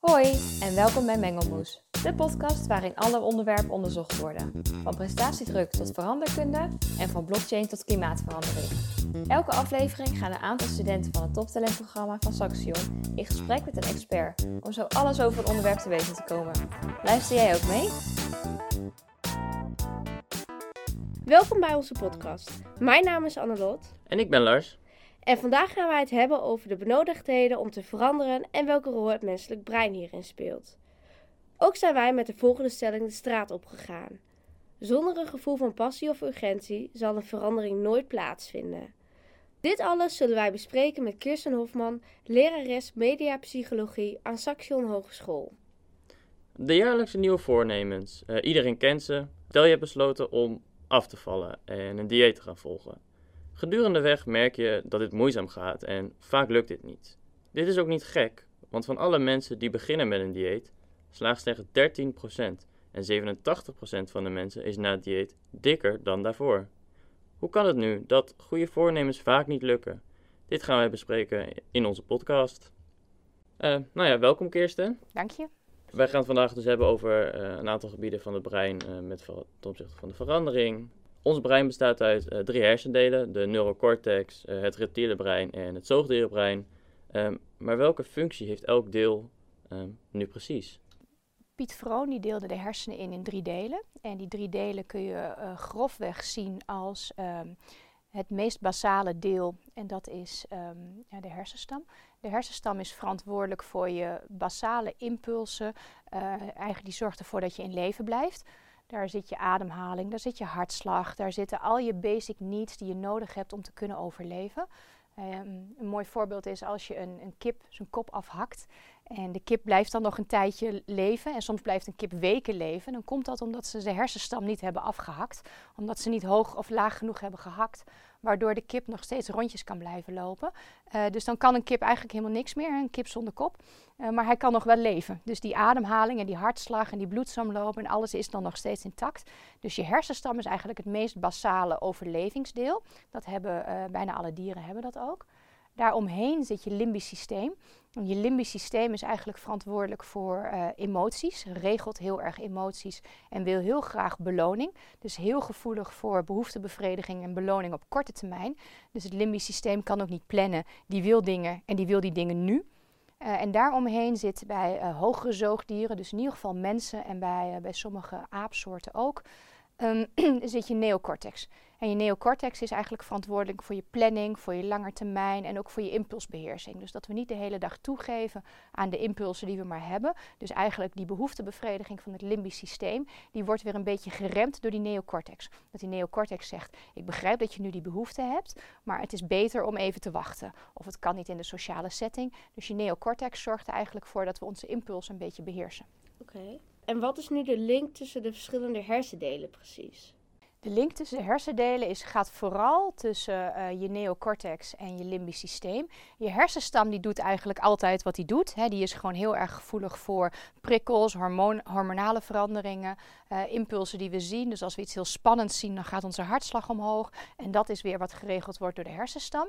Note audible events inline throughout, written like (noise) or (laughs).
Hoi en welkom bij Mengelmoes, de podcast waarin alle onderwerpen onderzocht worden. Van prestatiedruk tot veranderkunde en van blockchain tot klimaatverandering. Elke aflevering gaan een aantal studenten van het toptalentprogramma van Saxion in gesprek met een expert om zo alles over het onderwerp te weten te komen. Luister jij ook mee? Welkom bij onze podcast. Mijn naam is Annelot En ik ben Lars. En vandaag gaan wij het hebben over de benodigdheden om te veranderen en welke rol het menselijk brein hierin speelt. Ook zijn wij met de volgende stelling de straat opgegaan. Zonder een gevoel van passie of urgentie zal een verandering nooit plaatsvinden. Dit alles zullen wij bespreken met Kirsten Hofman, lerares mediapsychologie aan Saxion Hogeschool. De jaarlijkse nieuwe voornemens. Eh, iedereen kent ze. Stel je hebt besloten om af te vallen en een dieet te gaan volgen. Gedurende weg merk je dat dit moeizaam gaat en vaak lukt dit niet. Dit is ook niet gek, want van alle mensen die beginnen met een dieet, slaagt slechts 13% en 87% van de mensen is na het dieet dikker dan daarvoor. Hoe kan het nu dat goede voornemens vaak niet lukken? Dit gaan wij bespreken in onze podcast. Eh, nou ja, welkom Kirsten. Dank je. Wij gaan het vandaag dus hebben over eh, een aantal gebieden van het brein eh, met ten opzichte van de verandering. Ons brein bestaat uit eh, drie hersendelen, de neurocortex, eh, het reptiele brein en het zoogdierenbrein. Ehm, maar welke functie heeft elk deel ehm, nu precies? Piet Vroon deelde de hersenen in in drie delen. En die drie delen kun je eh, grofweg zien als ehm, het meest basale deel. En dat is ja, de hersenstam. De hersenstam is verantwoordelijk voor je basale impulsen. Eigenlijk die zorgt ervoor dat je in leven blijft. Daar zit je ademhaling, daar zit je hartslag, daar zitten al je basic needs die je nodig hebt om te kunnen overleven. Ehm, een mooi voorbeeld is als je een, een kip zijn kop afhakt en de kip blijft dan nog een tijdje leven en soms blijft een kip weken leven. Dan komt dat omdat ze zijn hersenstam niet hebben afgehakt, omdat ze niet hoog of laag genoeg hebben gehakt, waardoor de kip nog steeds rondjes kan blijven lopen. Eh, dus dan kan een kip eigenlijk helemaal niks meer, een kip zonder kop, Eh, maar hij kan nog wel leven. Dus die ademhaling en die hartslag en die bloedsomloop en alles is dan nog steeds intact. Dus je hersenstam is eigenlijk het meest basale overlevingsdeel. Dat hebben eh, bijna alle dieren hebben dat ook. Daaromheen zit je limbisch systeem. Je limbisch systeem is eigenlijk verantwoordelijk voor eh, emoties, regelt heel erg emoties en wil heel graag beloning. Dus heel gevoelig voor behoeftebevrediging en beloning op korte termijn. Dus het limbisch systeem kan ook niet plannen. Die wil dingen en die wil die dingen nu. Eh, en daaromheen zit bij eh, hogere zoogdieren, dus in ieder geval mensen en bij, bij sommige aapsoorten ook, ehm, (clears throat) zit je neocortex. En je neocortex is eigenlijk verantwoordelijk voor je planning, voor je langetermijn en ook voor je impulsbeheersing. Dus dat we niet de hele dag toegeven aan de impulsen die we maar hebben. Dus eigenlijk die behoeftebevrediging van het limbisch systeem, die wordt weer een beetje geremd door die neocortex. Dat die neocortex zegt, ik begrijp dat je nu die behoefte hebt, maar het is beter om even te wachten. Of het kan niet in de sociale setting. Dus je neocortex zorgt er eigenlijk voor dat we onze impulsen een beetje beheersen. Oké. En wat is nu de link tussen de verschillende hersendelen precies? De link tussen de hersendelen is, gaat vooral tussen eh, je neocortex en je limbisch systeem. Je hersenstam die doet eigenlijk altijd wat hij doet. Hè. Die is gewoon heel erg gevoelig voor prikkels, hormonale veranderingen, eh, impulsen die we zien. Dus als we iets heel spannends zien, dan gaat onze hartslag omhoog. En dat is weer wat geregeld wordt door de hersenstam.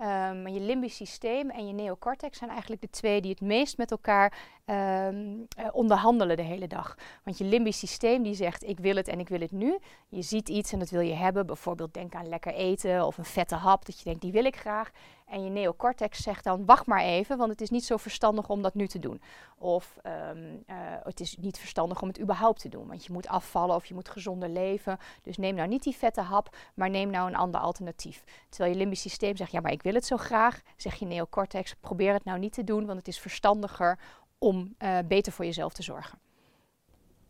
Ehm, je limbisch systeem en je neocortex zijn eigenlijk de twee die het meest met elkaar ehm, eh, onderhandelen de hele dag. Want je limbisch systeem die zegt ik wil het en ik wil het nu. Je ziet iets en dat wil je hebben. Bijvoorbeeld denk aan lekker eten of een vette hap dat je denkt die wil ik graag. En je neocortex zegt dan wacht maar even, want het is niet zo verstandig om dat nu te doen. Of ehm, eh, het is niet verstandig om het überhaupt te doen, want je moet afvallen of je moet gezonder leven. Dus neem nou niet die vette hap, maar neem nou een ander alternatief. Terwijl je limbisch systeem zegt ja maar ik wil het zo graag, zeg je neocortex probeer het nou niet te doen, want het is verstandiger om eh, beter voor jezelf te zorgen.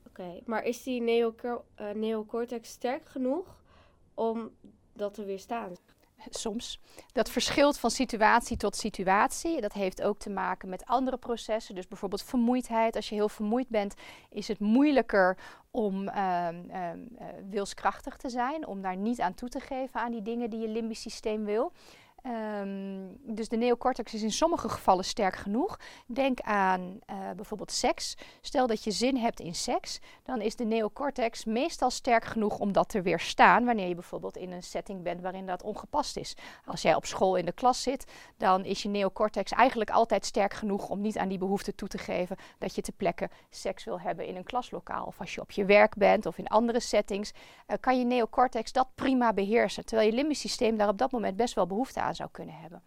Oké, maar is die eh, neocortex sterk genoeg om dat te weerstaan? Soms. Dat verschilt van situatie tot situatie. Dat heeft ook te maken met andere processen. Dus bijvoorbeeld vermoeidheid. Als je heel vermoeid bent, is het moeilijker om ehm, ehm, eh, wilskrachtig te zijn. Om daar niet aan toe te geven aan die dingen die je limbisch systeem wil. Ehm, dus de neocortex is in sommige gevallen sterk genoeg. Denk aan uh, bijvoorbeeld seks. Stel dat je zin hebt in seks, dan is de neocortex meestal sterk genoeg om dat te weerstaan wanneer je bijvoorbeeld in een setting bent waarin dat ongepast is. Als jij op school in de klas zit, dan is je neocortex eigenlijk altijd sterk genoeg om niet aan die behoefte toe te geven dat je te plekke seks wil hebben in een klaslokaal. Of als je op je werk bent of in andere settings, uh, kan je neocortex dat prima beheersen. Terwijl je limbisch systeem daar op dat moment best wel behoefte aan zou kunnen hebben.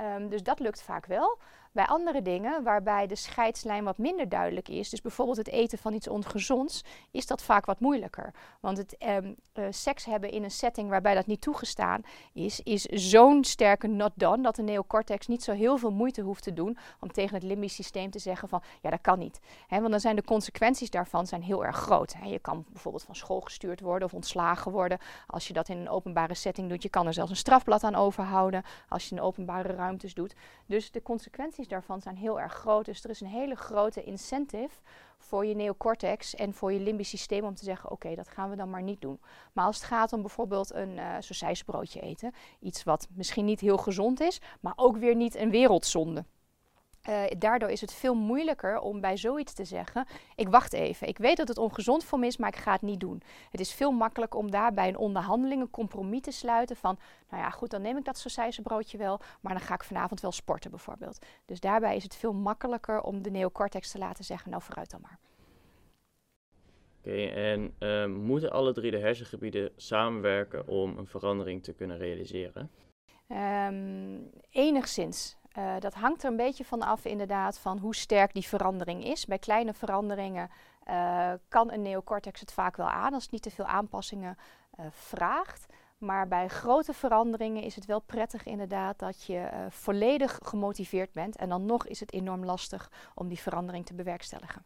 Um, dus dat lukt vaak wel. Bij andere dingen waarbij de scheidslijn wat minder duidelijk is, dus bijvoorbeeld het eten van iets ongezonds, is dat vaak wat moeilijker. Want het um, uh, seks hebben in een setting waarbij dat niet toegestaan is, is zo'n sterke not done dat de neocortex niet zo heel veel moeite hoeft te doen om tegen het limbisch systeem te zeggen van ja, dat kan niet. Want dan zijn de consequenties daarvan zijn heel erg groot. Je kan bijvoorbeeld van school gestuurd worden of ontslagen worden als je dat in een openbare setting doet. Je kan er zelfs een strafblad aan overhouden als je in openbare ruimtes doet. Dus de consequenties daarvan zijn heel erg groot. Dus er is een hele grote incentive voor je neocortex en voor je limbisch systeem om te zeggen: oké, dat gaan we dan maar niet doen. Maar als het gaat om bijvoorbeeld een uh, eten, iets wat misschien niet heel gezond is, maar ook weer niet een wereldzonde. Uh, daardoor is het veel moeilijker om bij zoiets te zeggen: Ik wacht even. Ik weet dat het ongezond voor me is, maar ik ga het niet doen. Het is veel makkelijker om daar bij een onderhandeling een compromis te sluiten van: Nou ja, goed, dan neem ik dat broodje wel, maar dan ga ik vanavond wel sporten bijvoorbeeld. Dus daarbij is het veel makkelijker om de neocortex te laten zeggen: Nou, vooruit dan maar. Oké, en uh, moeten alle drie de hersengebieden samenwerken om een verandering te kunnen realiseren? Um, enigszins. Uh, dat hangt er een beetje van af inderdaad van hoe sterk die verandering is. Bij kleine veranderingen uh, kan een neocortex het vaak wel aan als het niet te veel aanpassingen uh, vraagt. Maar bij grote veranderingen is het wel prettig inderdaad dat je volledig gemotiveerd bent. En dan nog is het enorm lastig om die verandering te bewerkstelligen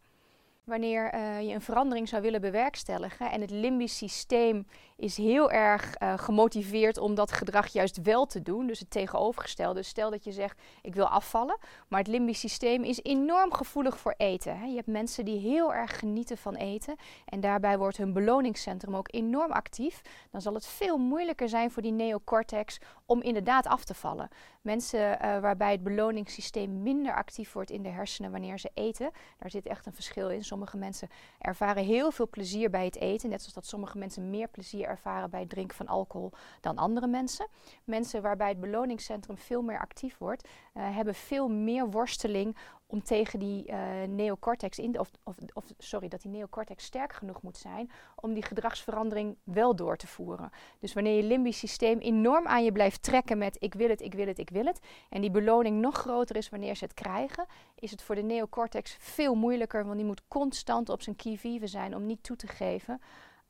wanneer uh, je een verandering zou willen bewerkstelligen en het limbisch systeem is heel erg uh, gemotiveerd om dat gedrag juist wel te doen, dus het tegenovergestelde. Dus stel dat je zegt ik wil afvallen, maar het limbisch systeem is enorm gevoelig voor eten. Hè. Je hebt mensen die heel erg genieten van eten en daarbij wordt hun beloningscentrum ook enorm actief. Dan zal het veel moeilijker zijn voor die neocortex om inderdaad af te vallen. Mensen uh, waarbij het beloningssysteem minder actief wordt in de hersenen wanneer ze eten, daar zit echt een verschil in. Sommige mensen ervaren heel veel plezier bij het eten, net zoals dat sommige mensen meer plezier ervaren bij het drinken van alcohol dan andere mensen. Mensen waarbij het beloningscentrum veel meer actief wordt, uh, hebben veel meer worsteling om tegen die uh, neocortex in, of, of, of, sorry, dat die neocortex sterk genoeg moet zijn om die gedragsverandering wel door te voeren. Dus wanneer je limbisch systeem enorm aan je blijft trekken met ik wil het, ik wil het, ik wil het, en die beloning nog groter is wanneer ze het krijgen, is het voor de neocortex veel moeilijker, want die moet constant op zijn key vive zijn om niet toe te geven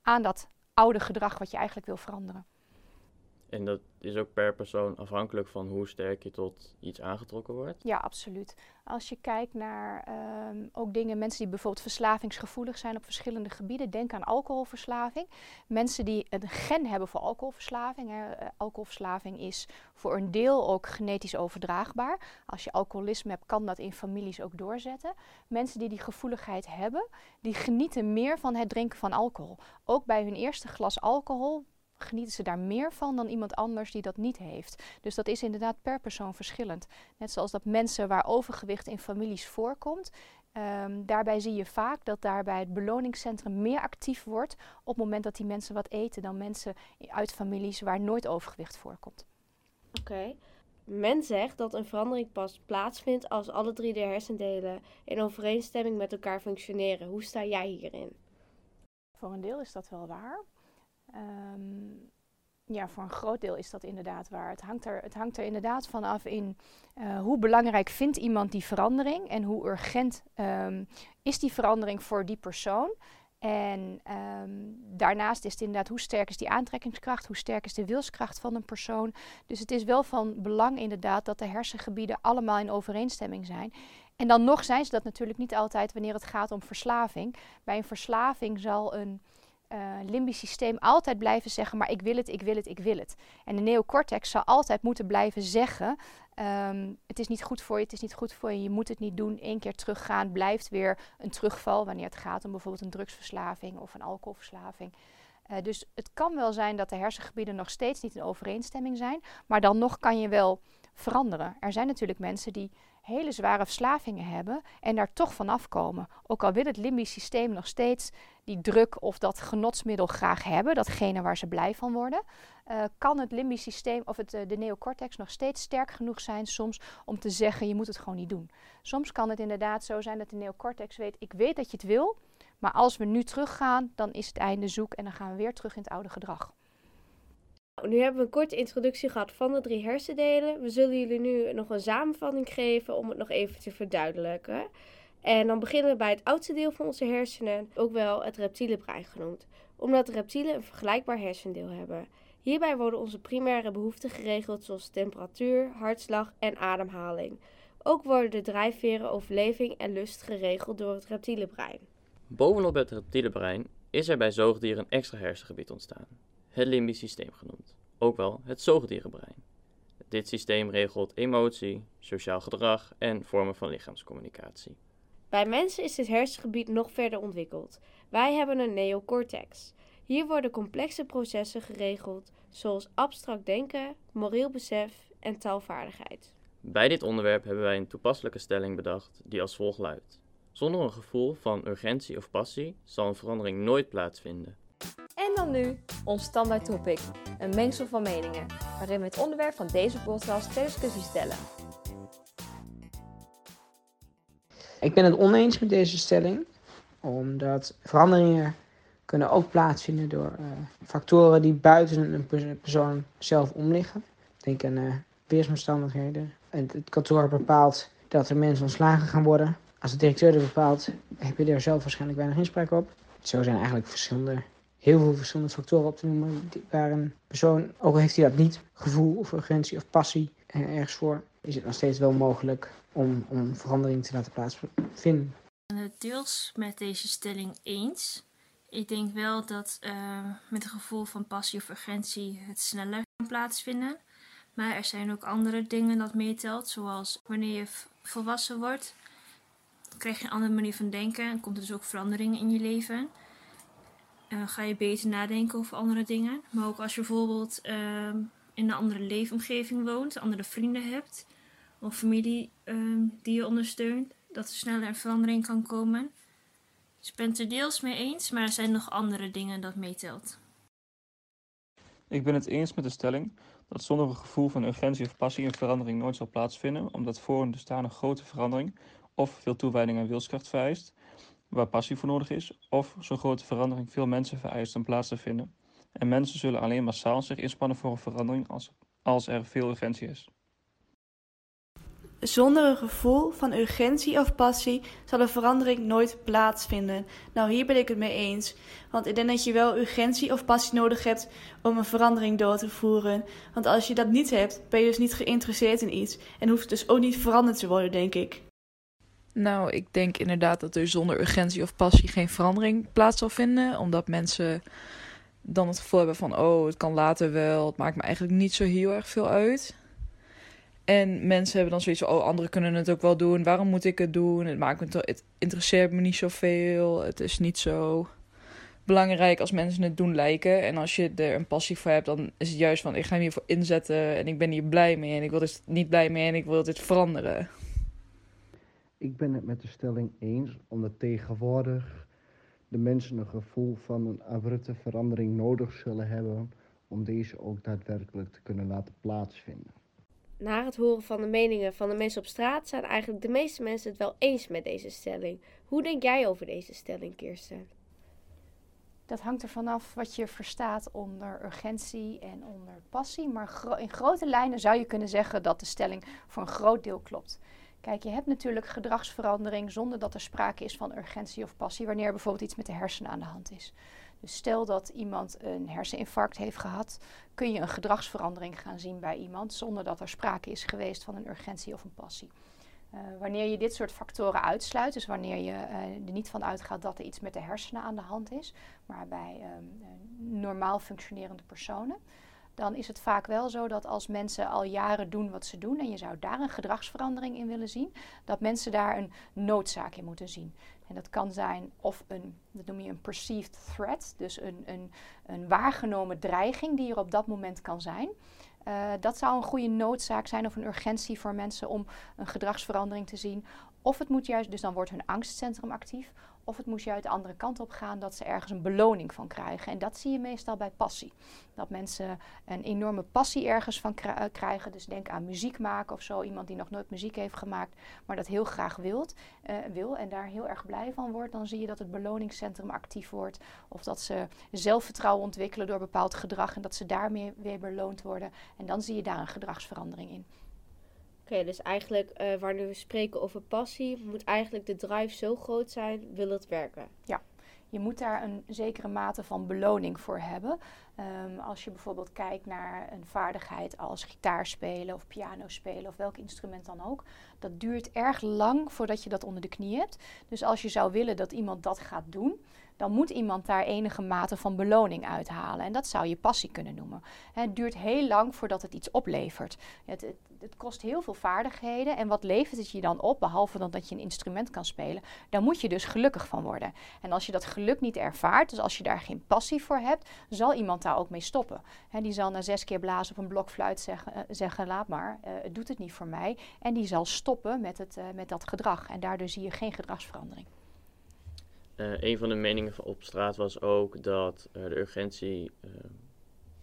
aan dat oude gedrag wat je eigenlijk wil veranderen. En dat is ook per persoon afhankelijk van hoe sterk je tot iets aangetrokken wordt? Ja, absoluut. Als je kijkt naar um, ook dingen, mensen die bijvoorbeeld verslavingsgevoelig zijn op verschillende gebieden, denk aan alcoholverslaving. Mensen die een gen hebben voor alcoholverslaving. Hè. Eh, alcoholverslaving is voor een deel ook genetisch overdraagbaar. Als je alcoholisme hebt, kan dat in families ook doorzetten. Mensen die die gevoeligheid hebben, die genieten meer van het drinken van alcohol. Ook bij hun eerste glas alcohol genieten ze daar meer van dan iemand anders die dat niet heeft. Dus dat is inderdaad per persoon verschillend. Net zoals dat mensen waar overgewicht in families voorkomt, um, daarbij zie je vaak dat daarbij het beloningscentrum meer actief wordt op het moment dat die mensen wat eten dan mensen uit families waar nooit overgewicht voorkomt. Oké. Men zegt dat een verandering pas plaatsvindt als alle drie de hersendelen in overeenstemming met elkaar functioneren. Hoe sta jij hierin? Voor een deel is dat wel waar. Um, ja, voor een groot deel is dat inderdaad waar. Het hangt er, het hangt er inderdaad van af in uh, hoe belangrijk vindt iemand die verandering en hoe urgent um, is die verandering voor die persoon. En um, daarnaast is het inderdaad hoe sterk is die aantrekkingskracht, hoe sterk is de wilskracht van een persoon. Dus het is wel van belang inderdaad dat de hersengebieden allemaal in overeenstemming zijn. En dan nog zijn ze dat natuurlijk niet altijd wanneer het gaat om verslaving. Bij een verslaving zal een uh, limbisch systeem altijd blijven zeggen, maar ik wil het, ik wil het, ik wil het. En de neocortex zal altijd moeten blijven zeggen, um, het is niet goed voor je, het is niet goed voor je, je moet het niet doen. Eén keer teruggaan blijft weer een terugval wanneer het gaat om bijvoorbeeld een drugsverslaving of een alcoholverslaving. Uh, dus het kan wel zijn dat de hersengebieden nog steeds niet in overeenstemming zijn, maar dan nog kan je wel veranderen. Er zijn natuurlijk mensen die hele zware verslavingen hebben en daar toch vanaf komen. Ook al wil het limbisch systeem nog steeds die druk of dat genotsmiddel graag hebben, datgene waar ze blij van worden, uh, kan het limbisch systeem of het, uh, de neocortex nog steeds sterk genoeg zijn soms om te zeggen je moet het gewoon niet doen. Soms kan het inderdaad zo zijn dat de neocortex weet ik weet dat je het wil, maar als we nu teruggaan dan is het einde zoek en dan gaan we weer terug in het oude gedrag. Nu hebben we een korte introductie gehad van de drie hersendelen. We zullen jullie nu nog een samenvatting geven om het nog even te verduidelijken. En dan beginnen we bij het oudste deel van onze hersenen, ook wel het reptiele brein genoemd, omdat reptielen een vergelijkbaar hersendeel hebben. Hierbij worden onze primaire behoeften geregeld zoals temperatuur, hartslag en ademhaling. Ook worden de drijfveren, overleving en lust geregeld door het reptiele brein. Bovenop het reptiele brein is er bij zoogdieren een extra hersengebied ontstaan het limbisch systeem genoemd, ook wel het zoogdierenbrein. Dit systeem regelt emotie, sociaal gedrag en vormen van lichaamscommunicatie. Bij mensen is dit hersengebied nog verder ontwikkeld. Wij hebben een neocortex. Hier worden complexe processen geregeld, zoals abstract denken, moreel besef en taalvaardigheid. Bij dit onderwerp hebben wij een toepasselijke stelling bedacht die als volgt luidt. Zonder een gevoel van urgentie of passie zal een verandering nooit plaatsvinden. Nu ons standaard topic, een mengsel van meningen, waarin we het onderwerp van deze podcast ter discussie stellen. Ik ben het oneens met deze stelling, omdat veranderingen kunnen ook plaatsvinden door uh, factoren die buiten een persoon zelf om liggen. Denk aan uh, weersomstandigheden. En het kantoor bepaalt dat er mensen ontslagen gaan worden. Als de directeur dat bepaalt, heb je daar zelf waarschijnlijk weinig inspraak op. Zo zijn eigenlijk verschillende heel veel verschillende factoren op te noemen waar een persoon, ook al heeft hij dat niet, gevoel of urgentie of passie ergens voor, is het nog steeds wel mogelijk om, om verandering te laten plaatsvinden. Ik ben het deels met deze stelling eens. Ik denk wel dat uh, met een gevoel van passie of urgentie het sneller kan plaatsvinden. Maar er zijn ook andere dingen dat meetelt, zoals wanneer je volwassen wordt, krijg je een andere manier van denken en komt er dus ook veranderingen in je leven. Ga je beter nadenken over andere dingen. Maar ook als je bijvoorbeeld uh, in een andere leefomgeving woont, andere vrienden hebt of familie uh, die je ondersteunt, dat er sneller een verandering kan komen. Dus ik het er deels mee eens, maar er zijn nog andere dingen dat meetelt. Ik ben het eens met de stelling dat zonder een gevoel van urgentie of passie een verandering nooit zal plaatsvinden, omdat voor een bestaande grote verandering of veel toewijding en wilskracht vereist, waar passie voor nodig is, of zo'n grote verandering veel mensen vereist om plaats te vinden. En mensen zullen alleen massaal zich inspannen voor een verandering als, als er veel urgentie is. Zonder een gevoel van urgentie of passie zal een verandering nooit plaatsvinden. Nou, hier ben ik het mee eens. Want ik denk dat je wel urgentie of passie nodig hebt om een verandering door te voeren. Want als je dat niet hebt, ben je dus niet geïnteresseerd in iets. En hoeft dus ook niet veranderd te worden, denk ik. Nou, ik denk inderdaad dat er zonder urgentie of passie geen verandering plaats zal vinden. Omdat mensen dan het gevoel hebben van, oh, het kan later wel. Het maakt me eigenlijk niet zo heel erg veel uit. En mensen hebben dan zoiets van, oh, anderen kunnen het ook wel doen. Waarom moet ik het doen? Het, maakt me toch, het interesseert me niet zoveel. Het is niet zo belangrijk als mensen het doen lijken. En als je er een passie voor hebt, dan is het juist van, ik ga me hiervoor inzetten. En ik ben hier blij mee. En ik wil dit niet blij mee en ik wil dit veranderen. Ik ben het met de stelling eens, omdat tegenwoordig de mensen een gevoel van een abrupte verandering nodig zullen hebben om deze ook daadwerkelijk te kunnen laten plaatsvinden. Na het horen van de meningen van de mensen op straat zijn eigenlijk de meeste mensen het wel eens met deze stelling. Hoe denk jij over deze stelling, Kirsten? Dat hangt er vanaf wat je verstaat onder urgentie en onder passie. Maar in grote lijnen zou je kunnen zeggen dat de stelling voor een groot deel klopt. Kijk, je hebt natuurlijk gedragsverandering zonder dat er sprake is van urgentie of passie, wanneer bijvoorbeeld iets met de hersenen aan de hand is. Dus stel dat iemand een herseninfarct heeft gehad, kun je een gedragsverandering gaan zien bij iemand zonder dat er sprake is geweest van een urgentie of een passie. Uh, wanneer je dit soort factoren uitsluit, dus wanneer je uh, er niet van uitgaat dat er iets met de hersenen aan de hand is, maar bij um, normaal functionerende personen, dan is het vaak wel zo dat als mensen al jaren doen wat ze doen en je zou daar een gedragsverandering in willen zien, dat mensen daar een noodzaak in moeten zien. En dat kan zijn of een, dat noem je een perceived threat, dus een, een, een waargenomen dreiging die er op dat moment kan zijn. Uh, dat zou een goede noodzaak zijn of een urgentie voor mensen om een gedragsverandering te zien. Of het moet juist, dus dan wordt hun angstcentrum actief. Of het moet juist de andere kant op gaan dat ze ergens een beloning van krijgen. En dat zie je meestal bij passie. Dat mensen een enorme passie ergens van eh, krijgen. Dus denk aan muziek maken of zo. Iemand die nog nooit muziek heeft gemaakt, maar dat heel graag wilt, uh, wil en daar heel erg blij van wordt. Dan zie je dat het beloningscentrum actief wordt. Of dat ze zelfvertrouwen ontwikkelen door bepaald gedrag en dat ze daarmee weer beloond worden. En dan zie je daar een gedragsverandering in. Oké, dus eigenlijk uh, wanneer we spreken over passie, moet eigenlijk de drive zo groot zijn, wil het werken. Ja, je moet daar een zekere mate van beloning voor hebben. Um, als je bijvoorbeeld kijkt naar een vaardigheid als gitaar spelen of piano spelen of welk instrument dan ook, dat duurt erg lang voordat je dat onder de knie hebt. Dus als je zou willen dat iemand dat gaat doen, dan moet iemand daar enige mate van beloning uithalen. En dat zou je passie kunnen noemen. Het duurt heel lang voordat het iets oplevert. Het, het, kost heel veel vaardigheden. En wat levert het je dan op, behalve dan dat je een instrument kan spelen? Daar moet je dus gelukkig van worden. En als je dat geluk niet ervaart, dus als je daar geen passie voor hebt, zal iemand daar ook mee stoppen. die zal na zes keer blazen op een blokfluit zeggen, uh, zeggen laat maar, uh, het doet het niet voor mij. En die zal stoppen met, het, uh, met dat gedrag. En daardoor zie je geen gedragsverandering. Uh, een van de meningen op straat was ook dat uh, de urgentie uh,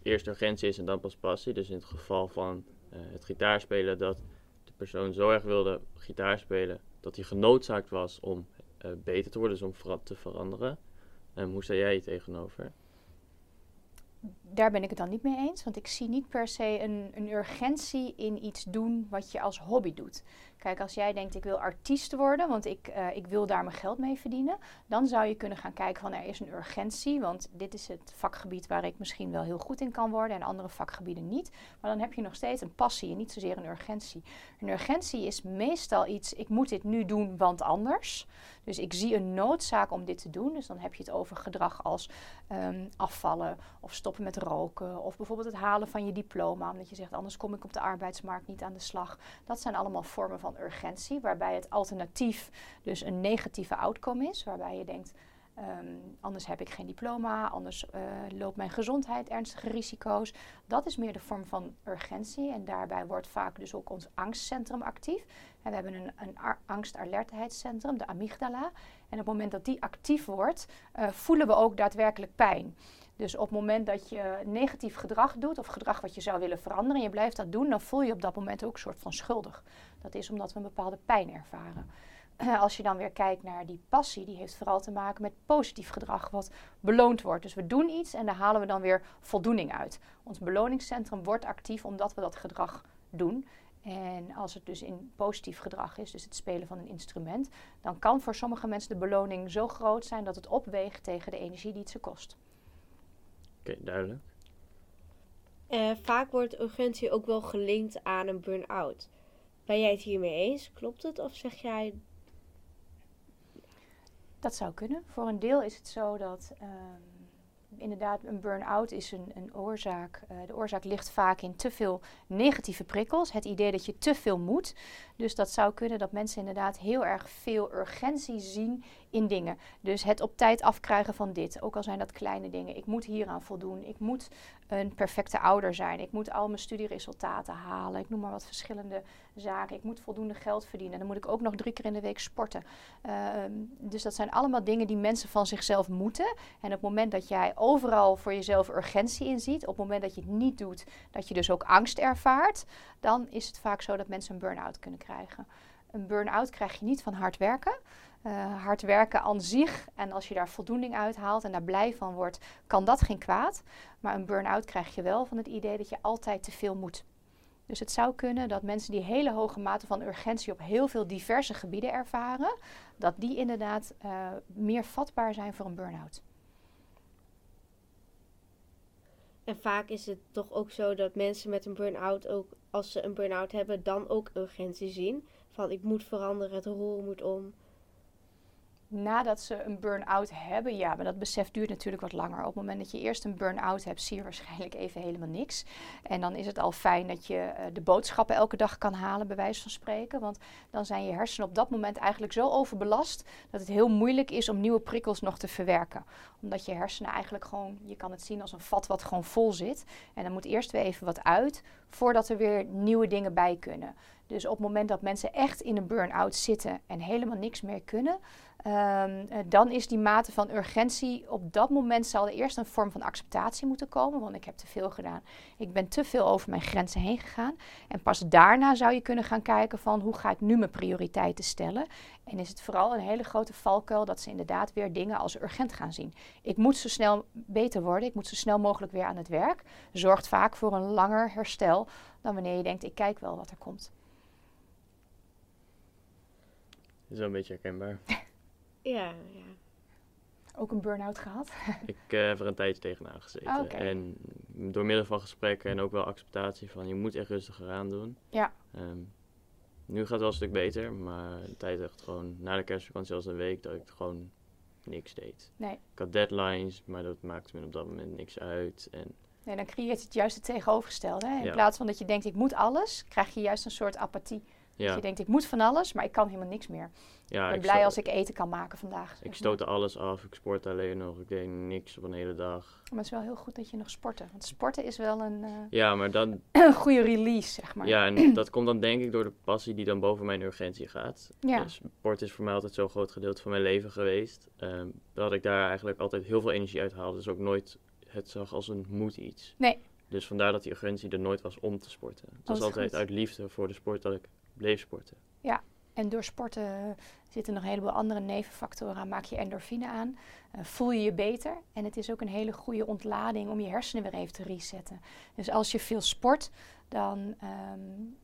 eerst urgentie is en dan pas passie. Dus in het geval van het gitaarspelen, dat de persoon zo erg wilde gitaarspelen dat hij genoodzaakt was om beter te worden, dus om ver te veranderen. Um, hoe sta jij je tegenover? Daar ben ik het dan niet mee eens, want ik zie niet per se een, een urgentie in iets doen wat je als hobby doet. Kijk, als jij denkt ik wil artiest worden, want ik, uh, ik wil daar mijn geld mee verdienen, dan zou je kunnen gaan kijken van er is een urgentie, want dit is het vakgebied waar ik misschien wel heel goed in kan worden en andere vakgebieden niet. Maar dan heb je nog steeds een passie en niet zozeer een urgentie. Een urgentie is meestal iets, ik moet dit nu doen, want anders. Dus ik zie een noodzaak om dit te doen. Dus dan heb je het over gedrag als um, afvallen of stoppen met roken of bijvoorbeeld het halen van je diploma, omdat je zegt anders kom ik op de arbeidsmarkt niet aan de slag. Dat zijn allemaal vormen urgentie, waarbij het alternatief dus een negatieve outcome is, waarbij je denkt, um, anders heb ik geen diploma, anders uh, loopt mijn gezondheid ernstige risico's. Dat is meer de vorm van urgentie en daarbij wordt vaak dus ook ons angstcentrum actief. En we hebben een, een angstalertheidscentrum, de amygdala. En op het moment dat die actief wordt, uh, voelen we ook daadwerkelijk pijn. Dus op het moment dat je negatief gedrag doet, of gedrag wat je zou willen veranderen, en je blijft dat doen, dan voel je op dat moment ook een soort van schuldig. Dat is omdat we een bepaalde pijn ervaren. (clears throat) Als je dan weer kijkt naar die passie, die heeft vooral te maken met positief gedrag, wat beloond wordt. Dus we doen iets en daar halen we dan weer voldoening uit. Ons beloningscentrum wordt actief omdat we dat gedrag doen. En als het dus in positief gedrag is, dus het spelen van een instrument, dan kan voor sommige mensen de beloning zo groot zijn dat het opweegt tegen de energie die het ze kost. Oké, okay, duidelijk. Uh, vaak wordt urgentie ook wel gelinkt aan een burn-out. Ben jij het hiermee eens? Klopt het? Of zeg jij. Dat zou kunnen. Voor een deel is het zo dat. Uh, inderdaad, een burn-out is een, een oorzaak. Uh, de oorzaak ligt vaak in te veel negatieve prikkels. Het idee dat je te veel moet. Dus dat zou kunnen dat mensen inderdaad heel erg veel urgentie zien in dingen. Dus het op tijd afkrijgen van dit, ook al zijn dat kleine dingen. Ik moet hieraan voldoen. Ik moet een perfecte ouder zijn. Ik moet al mijn studieresultaten halen. Ik noem maar wat verschillende Ik moet voldoende geld verdienen. Dan moet ik ook nog drie keer in de week sporten. Uh, dus dat zijn allemaal dingen die mensen van zichzelf moeten. En op het moment dat jij overal voor jezelf urgentie in ziet, op het moment dat je het niet doet, dat je dus ook angst ervaart, dan is het vaak zo dat mensen een burn-out kunnen krijgen. Een burn-out krijg je niet van hard werken. Uh, hard werken aan zich en als je daar voldoening uit haalt en daar blij van wordt, kan dat geen kwaad. Maar een burn-out krijg je wel van het idee dat je altijd te veel moet. Dus het zou kunnen dat mensen die hele hoge mate van urgentie op heel veel diverse gebieden ervaren, dat die inderdaad uh, meer vatbaar zijn voor een burn-out. En vaak is het toch ook zo dat mensen met een burn-out ook, als ze een burn-out hebben, dan ook urgentie zien. Van ik moet veranderen, het roer moet om. Nadat ze een burn-out hebben, ja, maar dat besef duurt natuurlijk wat langer. Op het moment dat je eerst een burn-out hebt, zie je waarschijnlijk even helemaal niks. En dan is het al fijn dat je uh, de boodschappen elke dag kan halen, bij wijze van spreken. Want dan zijn je hersenen op dat moment eigenlijk zo overbelast dat het heel moeilijk is om nieuwe prikkels nog te verwerken. Omdat je hersenen eigenlijk gewoon, je kan het zien als een vat wat gewoon vol zit. En dan moet eerst weer even wat uit voordat er weer nieuwe dingen bij kunnen. Dus op het moment dat mensen echt in een burn-out zitten en helemaal niks meer kunnen, um, dan is die mate van urgentie op dat moment zal er eerst een vorm van acceptatie moeten komen, want ik heb te veel gedaan. Ik ben te veel over mijn grenzen heen gegaan. En pas daarna zou je kunnen gaan kijken van hoe ga ik nu mijn prioriteiten stellen. En is het vooral een hele grote valkuil dat ze inderdaad weer dingen als urgent gaan zien. Ik moet zo snel beter worden, ik moet zo snel mogelijk weer aan het werk. Zorgt vaak voor een langer herstel dan wanneer je denkt ik kijk wel wat er komt. Is wel een beetje herkenbaar. (laughs) ja, ja. Ook een burn-out gehad? (laughs) ik uh, heb er een tijdje tegenaan gezeten. Oh, En door middel van gesprekken en ook wel acceptatie van je moet echt rustiger aan doen. Ja. Um, nu gaat het wel een stuk beter, maar de tijd echt gewoon na de kerstvakantie als een week dat ik gewoon niks deed. Nee. Ik had deadlines, maar dat maakte me op dat moment niks uit. En nee, dan creëert het juist het tegenovergestelde. Hè? In plaats van dat je denkt ik moet alles, krijg je juist een soort apathie. Ja. Dus je denkt, ik moet van alles, maar ik kan helemaal niks meer. Ja, ik ben blij als ik eten kan maken vandaag. Ik stootte alles af, ik sportte alleen nog, ik deed niks op een hele dag. Maar het is wel heel goed dat je nog sporten. Want sporten is wel een, uh, ja, maar dan, (clears throat) een goede release, zeg maar. Ja, en (clears throat) dat komt dan denk ik door de passie die dan boven mijn urgentie gaat. Ja. Dus sport is voor mij altijd zo'n groot gedeelte van mijn leven geweest. Um, dat ik daar eigenlijk altijd heel veel energie uit haalde. Dus ook nooit het zag als een moet iets. Nee. Dus vandaar dat die urgentie er nooit was om te sporten. Het was altijd uit liefde voor de sport dat ik bleef sporten. Ja, en door sporten zitten nog een heleboel andere nevenfactoren aan. Maak je endorfine aan, uh, voel je je beter. En het is ook een hele goede ontlading om je hersenen weer even te resetten. Dus als je veel sport, dan um,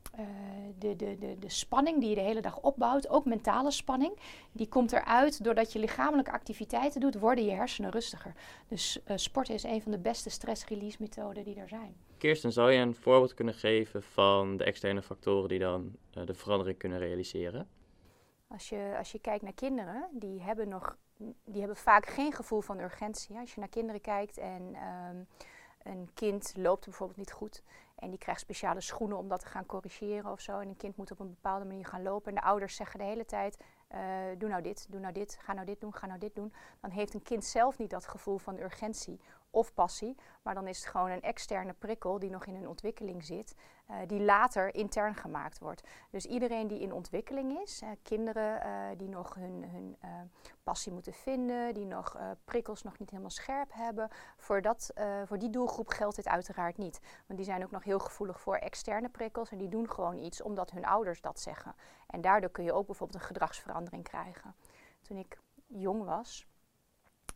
de, de, de, de spanning die je de hele dag opbouwt, ook mentale spanning, die komt eruit doordat je lichamelijke activiteiten doet, worden je hersenen rustiger. Dus sporten is een van de beste stress-release methoden die er zijn. Kirsten, zou je een voorbeeld kunnen geven van de externe factoren die dan uh, de verandering kunnen realiseren? Als je, als je kijkt naar kinderen, die hebben, nog, die hebben vaak geen gevoel van urgentie. Als je naar kinderen kijkt en um, een kind loopt bijvoorbeeld niet goed en die krijgt speciale schoenen om dat te gaan corrigeren of zo. En een kind moet op een bepaalde manier gaan lopen en de ouders zeggen de hele tijd, uh, doe nou dit, doe nou dit, ga nou dit doen, ga nou dit doen. Dan heeft een kind zelf niet dat gevoel van urgentie of passie, maar dan is het gewoon een externe prikkel die nog in een ontwikkeling zit, uh, die later intern gemaakt wordt. Dus iedereen die in ontwikkeling is, uh, kinderen uh, die nog hun, hun passie moeten vinden, die nog prikkels nog niet helemaal scherp hebben, voor, dat, voor die doelgroep geldt dit uiteraard niet. Want die zijn ook nog heel gevoelig voor externe prikkels en die doen gewoon iets omdat hun ouders dat zeggen. En daardoor kun je ook bijvoorbeeld een gedragsverandering krijgen. Toen ik jong was,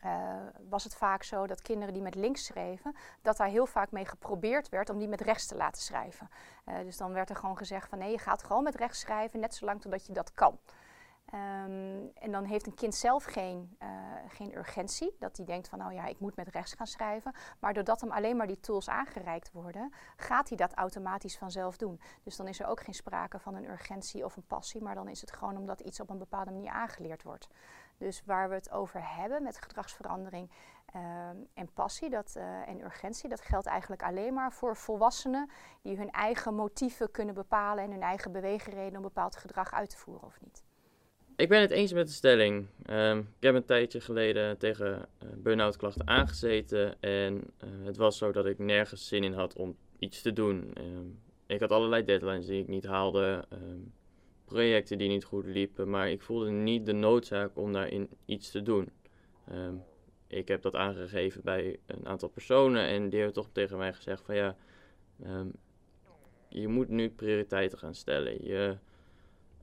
uh, was het vaak zo dat kinderen die met links schreven, dat daar heel vaak mee geprobeerd werd om die met rechts te laten schrijven. Uh, dus dan werd er gewoon gezegd van nee, je gaat gewoon met rechts schrijven, net zolang totdat je dat kan. Um, en dan heeft een kind zelf geen, uh, geen urgentie, dat hij denkt van nou ja, ik moet met rechts gaan schrijven. Maar doordat hem alleen maar die tools aangereikt worden, gaat hij dat automatisch vanzelf doen. Dus dan is er ook geen sprake van een urgentie of een passie, maar dan is het gewoon omdat iets op een bepaalde manier aangeleerd wordt. Dus waar we het over hebben met gedragsverandering uh, en passie dat, uh, en urgentie, dat geldt eigenlijk alleen maar voor volwassenen die hun eigen motieven kunnen bepalen en hun eigen beweegreden om bepaald gedrag uit te voeren of niet. Ik ben het eens met de stelling. Um, ik heb een tijdje geleden tegen uh, burn-out klachten aangezeten en het was zo dat ik nergens zin in had om iets te doen. Um, ik had allerlei deadlines die ik niet haalde. Projecten die niet goed liepen, maar ik voelde niet de noodzaak om daarin iets te doen. Um, ik heb dat aangegeven bij een aantal personen en die hebben toch tegen mij gezegd van ja, um, je moet nu prioriteiten gaan stellen. Je,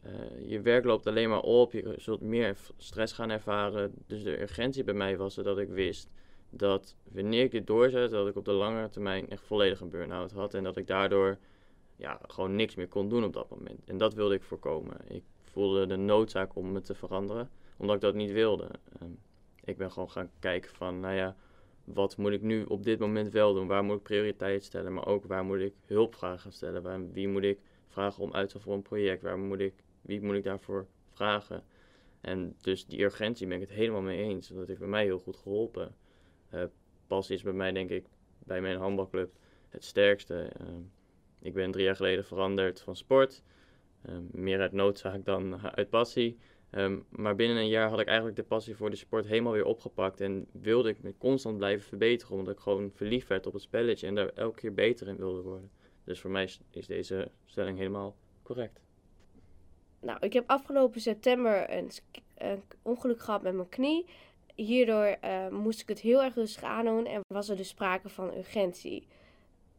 uh, je werk loopt alleen maar op, je zult meer stress gaan ervaren. Dus de urgentie bij mij was dat ik wist dat wanneer ik dit doorzet, dat ik op de langere termijn echt volledig een burn-out had en dat ik daardoor ja, gewoon niks meer kon doen op dat moment. En dat wilde ik voorkomen. Ik voelde de noodzaak om me te veranderen, omdat ik dat niet wilde. Um, ik ben gewoon gaan kijken van, nou ja, wat moet ik nu op dit moment wel doen? Waar moet ik prioriteit stellen? Maar ook waar moet ik hulpvragen stellen? Waar, wie moet ik vragen om uitstel voor een project? Waar moet ik, wie moet ik daarvoor vragen? En dus die urgentie ben ik het helemaal mee eens. Dat heeft bij mij heel goed geholpen. Uh, pas is bij mij denk ik bij mijn handbalclub het sterkste. Uh, ik ben drie jaar geleden veranderd van sport. Uh, meer uit noodzaak dan uit passie. Um, maar binnen een jaar had ik eigenlijk de passie voor de sport helemaal weer opgepakt. En wilde ik me constant blijven verbeteren. Omdat ik gewoon verliefd werd op het spelletje. En daar elke keer beter in wilde worden. Dus voor mij is deze stelling helemaal correct. Nou, ik heb afgelopen september een, een ongeluk gehad met mijn knie. Hierdoor uh, moest ik het heel erg rustig aandoen en was er dus sprake van urgentie.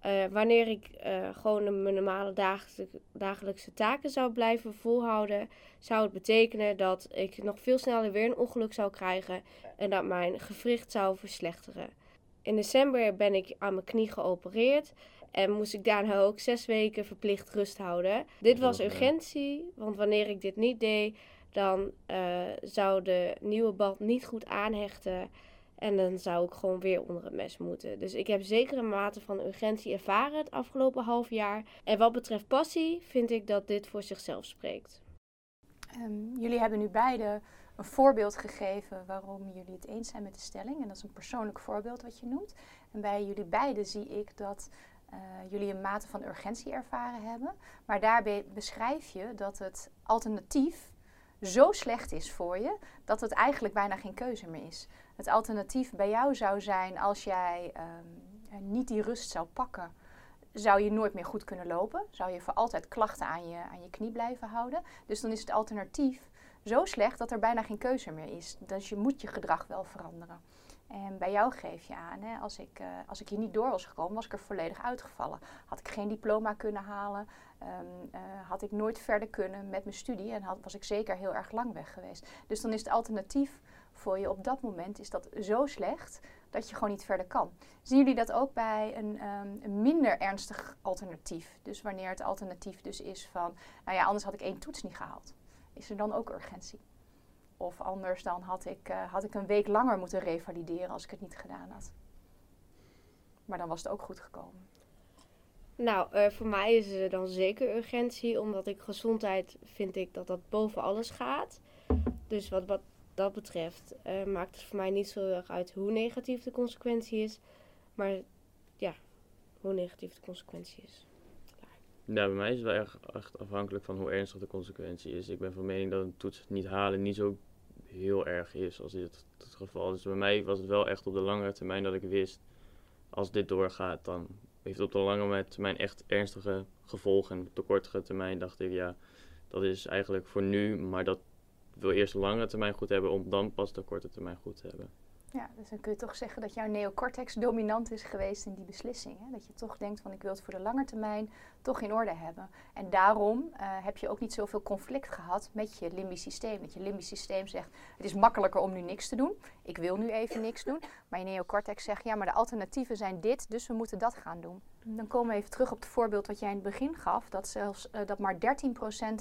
Uh, wanneer ik uh, gewoon mijn normale dagelijkse, dagelijkse taken zou blijven volhouden, zou het betekenen dat ik nog veel sneller weer een ongeluk zou krijgen en dat mijn gewricht zou verslechteren. In december ben ik aan mijn knie geopereerd en moest ik daarna ook zes weken verplicht rust houden. Dit was urgentie, want wanneer ik dit niet deed, dan uh, zou de nieuwe band niet goed aanhechten. En dan zou ik gewoon weer onder het mes moeten. Dus ik heb zeker een mate van urgentie ervaren het afgelopen half jaar. En wat betreft passie vind ik dat dit voor zichzelf spreekt. Um, jullie hebben nu beide een voorbeeld gegeven waarom jullie het eens zijn met de stelling. En dat is een persoonlijk voorbeeld wat je noemt. En bij jullie beiden zie ik dat uh, jullie een mate van urgentie ervaren hebben. Maar daarbij beschrijf je dat het alternatief zo slecht is voor je dat het eigenlijk bijna geen keuze meer is. Het alternatief bij jou zou zijn als jij um, niet die rust zou pakken, zou je nooit meer goed kunnen lopen. Zou je voor altijd klachten aan je, aan je knie blijven houden. Dus dan is het alternatief zo slecht dat er bijna geen keuze meer is. Dus je moet je gedrag wel veranderen. En bij jou geef je aan, hè, als, ik, uh, als ik hier niet door was gekomen, was ik er volledig uitgevallen. Had ik geen diploma kunnen halen, um, uh, had ik nooit verder kunnen met mijn studie en had, was ik zeker heel erg lang weg geweest. Dus dan is het alternatief voor je op dat moment is dat zo slecht dat je gewoon niet verder kan. Zien jullie dat ook bij een, um, een minder ernstig alternatief? Dus wanneer het alternatief dus is van, nou ja, anders had ik één toets niet gehaald. Is er dan ook urgentie? Of anders dan had ik, uh, had ik een week langer moeten revalideren als ik het niet gedaan had. Maar dan was het ook goed gekomen. Nou, uh, voor mij is er dan zeker urgentie, omdat ik gezondheid vind ik dat dat boven alles gaat. Dus wat, wat dat betreft uh, maakt het voor mij niet zo erg uit hoe negatief de consequentie is. Maar ja, hoe negatief de consequentie is. Ja, bij mij is het wel echt, echt afhankelijk van hoe ernstig de consequentie is. Ik ben van mening dat een toets niet halen niet zo heel erg is als dit het geval is. Dus bij mij was het wel echt op de langere termijn dat ik wist, als dit doorgaat, dan heeft het op de lange termijn echt ernstige gevolgen. En op de kortere termijn dacht ik, ja, dat is eigenlijk voor nu, maar dat wil eerst de lange termijn goed hebben om dan pas de korte termijn goed te hebben. Ja, dus dan kun je toch zeggen dat jouw neocortex dominant is geweest in die beslissing. Hè? Dat je toch denkt van ik wil het voor de lange termijn toch in orde hebben. En daarom uh, heb je ook niet zoveel conflict gehad met je limbisch systeem. Dat je limbisch systeem zegt het is makkelijker om nu niks te doen. Ik wil nu even niks doen. Maar je neocortex zegt ja maar de alternatieven zijn dit, dus we moeten dat gaan doen. Dan komen we even terug op het voorbeeld wat jij in het begin gaf. Dat, zelfs, uh, dat maar 13%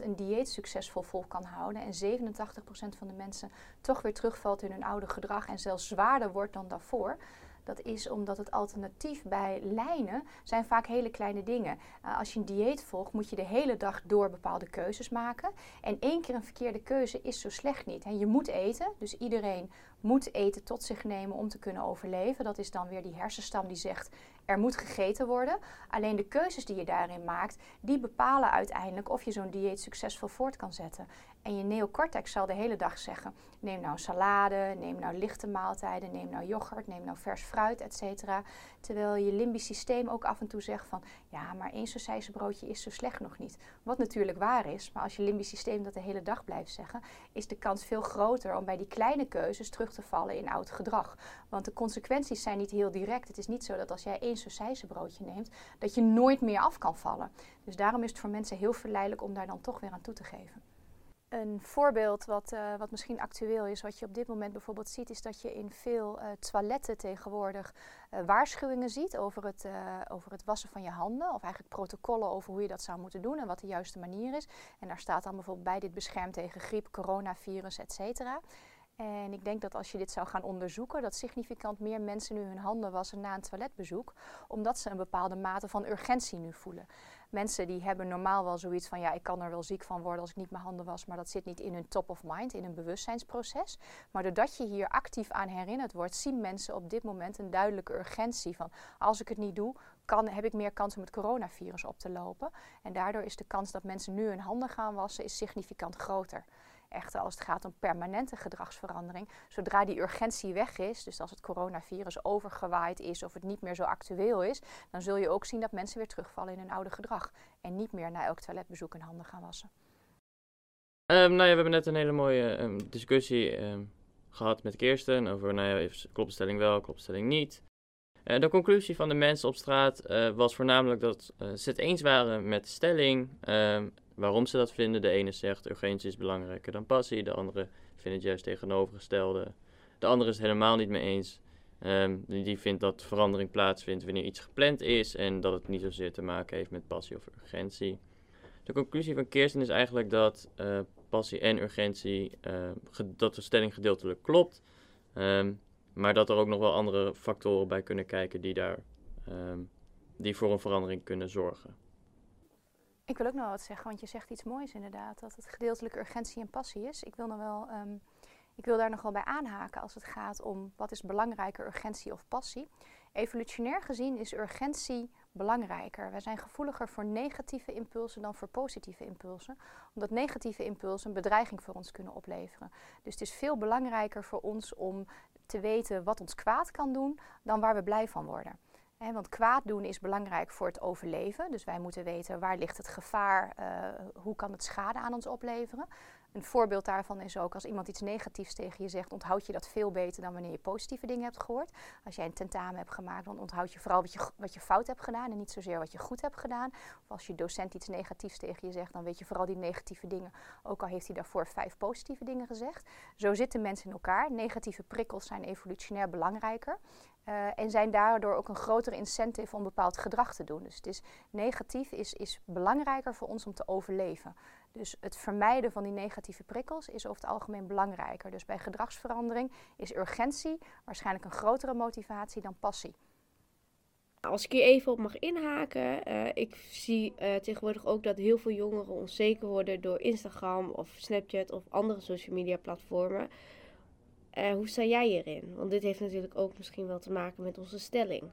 een dieet succesvol vol kan houden. En 87% van de mensen toch weer terugvalt in hun oude gedrag. En zelfs zwaarder wordt dan daarvoor. Dat is omdat het alternatief bij lijnen zijn vaak hele kleine dingen. Uh, als je een dieet volgt, moet je de hele dag door bepaalde keuzes maken. En één keer een verkeerde keuze is zo slecht niet. En je moet eten, dus iedereen moet eten tot zich nemen om te kunnen overleven. Dat is dan weer die hersenstam die zegt er moet gegeten worden. Alleen de keuzes die je daarin maakt, die bepalen uiteindelijk of je zo'n dieet succesvol voort kan zetten. En je neocortex zal de hele dag zeggen: neem nou salade, neem nou lichte maaltijden, neem nou yoghurt, neem nou vers fruit, etc. Terwijl je limbisch systeem ook af en toe zegt van ja, maar één broodje is zo slecht nog niet. Wat natuurlijk waar is, maar als je limbisch systeem dat de hele dag blijft zeggen, is de kans veel groter om bij die kleine keuzes terug te vallen in oud gedrag. Want de consequenties zijn niet heel direct. Het is niet zo dat als jij één broodje neemt, dat je nooit meer af kan vallen. Dus daarom is het voor mensen heel verleidelijk om daar dan toch weer aan toe te geven. Een voorbeeld wat, uh, wat misschien actueel is, wat je op dit moment bijvoorbeeld ziet, is dat je in veel uh, toiletten tegenwoordig uh, waarschuwingen ziet over het, over het wassen van je handen. Of eigenlijk protocollen over hoe je dat zou moeten doen en wat de juiste manier is. En daar staat dan bijvoorbeeld bij dit beschermt tegen griep, coronavirus, et cetera. En ik denk dat als je dit zou gaan onderzoeken, dat significant meer mensen nu hun handen wassen na een toiletbezoek, omdat ze een bepaalde mate van urgentie nu voelen. Mensen die hebben normaal wel zoiets van, ja, ik kan er wel ziek van worden als ik niet mijn handen was, maar dat zit niet in hun top of mind, in hun bewustzijnsproces. Maar doordat je hier actief aan herinnerd wordt, zien mensen op dit moment een duidelijke urgentie van, als ik het niet doe, kan, heb ik meer kans om het coronavirus op te lopen. En daardoor is de kans dat mensen nu hun handen gaan wassen, is significant groter. Echter, als het gaat om permanente gedragsverandering, zodra die urgentie weg is, dus als het coronavirus overgewaaid is of het niet meer zo actueel is, dan zul je ook zien dat mensen weer terugvallen in hun oude gedrag en niet meer na elk toiletbezoek hun handen gaan wassen. Um, nou ja, we hebben net een hele mooie um, discussie um, gehad met Kirsten over, nou ja, klopt stelling wel, klopt stelling niet. Uh, de conclusie van de mensen op straat uh, was voornamelijk dat uh, ze het eens waren met de stelling waarom ze dat vinden. De ene zegt urgentie is belangrijker dan passie, de andere vindt het juist tegenovergestelde. De andere is het helemaal niet mee eens. Um, die vindt dat verandering plaatsvindt wanneer iets gepland is en dat het niet zozeer te maken heeft met passie of urgentie. De conclusie van Kirsten is eigenlijk dat uh, passie en urgentie, uh, dat de stelling gedeeltelijk klopt, um, maar dat er ook nog wel andere factoren bij kunnen kijken die, daar, um, die voor een verandering kunnen zorgen. Ik wil ook nog wat zeggen, want je zegt iets moois inderdaad, dat het gedeeltelijke urgentie en passie is. Ik wil, nog wel, um, ik wil daar nog wel bij aanhaken als het gaat om wat is belangrijker, urgentie of passie. Evolutionair gezien is urgentie belangrijker. Wij zijn gevoeliger voor negatieve impulsen dan voor positieve impulsen, omdat negatieve impulsen een bedreiging voor ons kunnen opleveren. Dus het is veel belangrijker voor ons om te weten wat ons kwaad kan doen dan waar we blij van worden want kwaad doen is belangrijk voor het overleven. Dus wij moeten weten waar ligt het gevaar, uh, hoe kan het schade aan ons opleveren. Een voorbeeld daarvan is ook als iemand iets negatiefs tegen je zegt, onthoud je dat veel beter dan wanneer je positieve dingen hebt gehoord. Als jij een tentamen hebt gemaakt, dan onthoud je vooral wat je, wat je fout hebt gedaan en niet zozeer wat je goed hebt gedaan. Of als je docent iets negatiefs tegen je zegt, dan weet je vooral die negatieve dingen. Ook al heeft hij daarvoor vijf positieve dingen gezegd. Zo zitten mensen in elkaar. Negatieve prikkels zijn evolutionair belangrijker. Uh, en zijn daardoor ook een grotere incentive om bepaald gedrag te doen. Dus het is negatief is, is belangrijker voor ons om te overleven. Dus het vermijden van die negatieve prikkels is over het algemeen belangrijker. Dus bij gedragsverandering is urgentie waarschijnlijk een grotere motivatie dan passie. Als ik hier even op mag inhaken, uh, ik zie uh, tegenwoordig ook dat heel veel jongeren onzeker worden door Instagram of Snapchat of andere social media platformen. Uh, hoe sta jij hierin? Want dit heeft natuurlijk ook misschien wel te maken met onze stelling.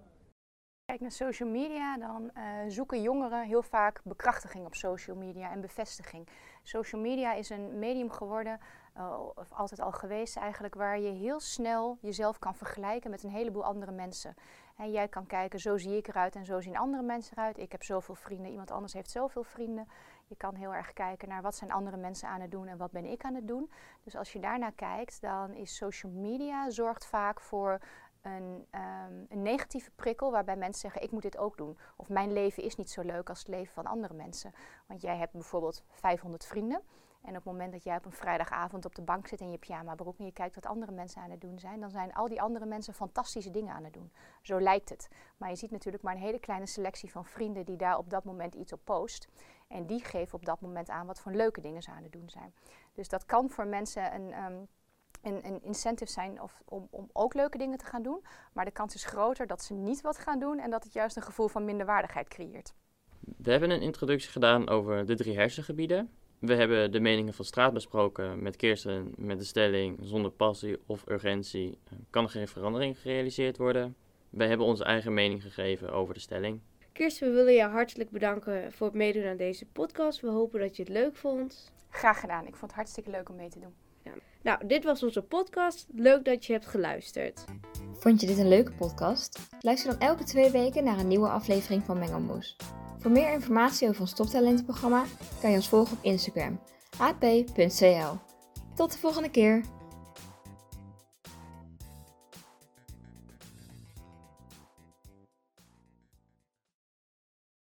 Kijk naar social media, dan uh, zoeken jongeren heel vaak bekrachtiging op social media en bevestiging. Social media is een medium geworden, uh, of altijd al geweest eigenlijk, waar je heel snel jezelf kan vergelijken met een heleboel andere mensen. En jij kan kijken, zo zie ik eruit en zo zien andere mensen eruit. Ik heb zoveel vrienden, iemand anders heeft zoveel vrienden. Je kan heel erg kijken naar wat zijn andere mensen aan het doen en wat ben ik aan het doen. Dus als je daarnaar kijkt, dan is social media zorgt vaak voor een, um, een, negatieve prikkel waarbij mensen zeggen: Ik moet dit ook doen. Of mijn leven is niet zo leuk als het leven van andere mensen. Want jij hebt bijvoorbeeld 500 vrienden. En op het moment dat jij op een vrijdagavond op de bank zit in je pyjama broek en je kijkt wat andere mensen aan het doen zijn, dan zijn al die andere mensen fantastische dingen aan het doen. Zo lijkt het. Maar je ziet natuurlijk maar een hele kleine selectie van vrienden die daar op dat moment iets op post. En die geven op dat moment aan wat voor leuke dingen ze aan het doen zijn. Dus dat kan voor mensen een. Um, een, een, incentive zijn of, om, om ook leuke dingen te gaan doen. Maar de kans is groter dat ze niet wat gaan doen en dat het juist een gevoel van minderwaardigheid creëert. We hebben een introductie gedaan over de drie hersengebieden. We hebben de meningen van straat besproken met Kirsten met de stelling zonder passie of urgentie eh, kan er geen verandering gerealiseerd worden. Wij hebben onze eigen mening gegeven over de stelling. Kirsten, we willen je hartelijk bedanken voor het meedoen aan deze podcast. We hopen dat je het leuk vond. Graag gedaan. Ik vond het hartstikke leuk om mee te doen. Ja. Nou, dit was onze podcast. Leuk dat je hebt geluisterd. Vond je dit een leuke podcast? Luister dan elke twee weken naar een nieuwe aflevering van Mengelmoes. Voor meer informatie over ons toptalentenprogramma kan je ons volgen op Instagram, ap.cl. Tot de volgende keer!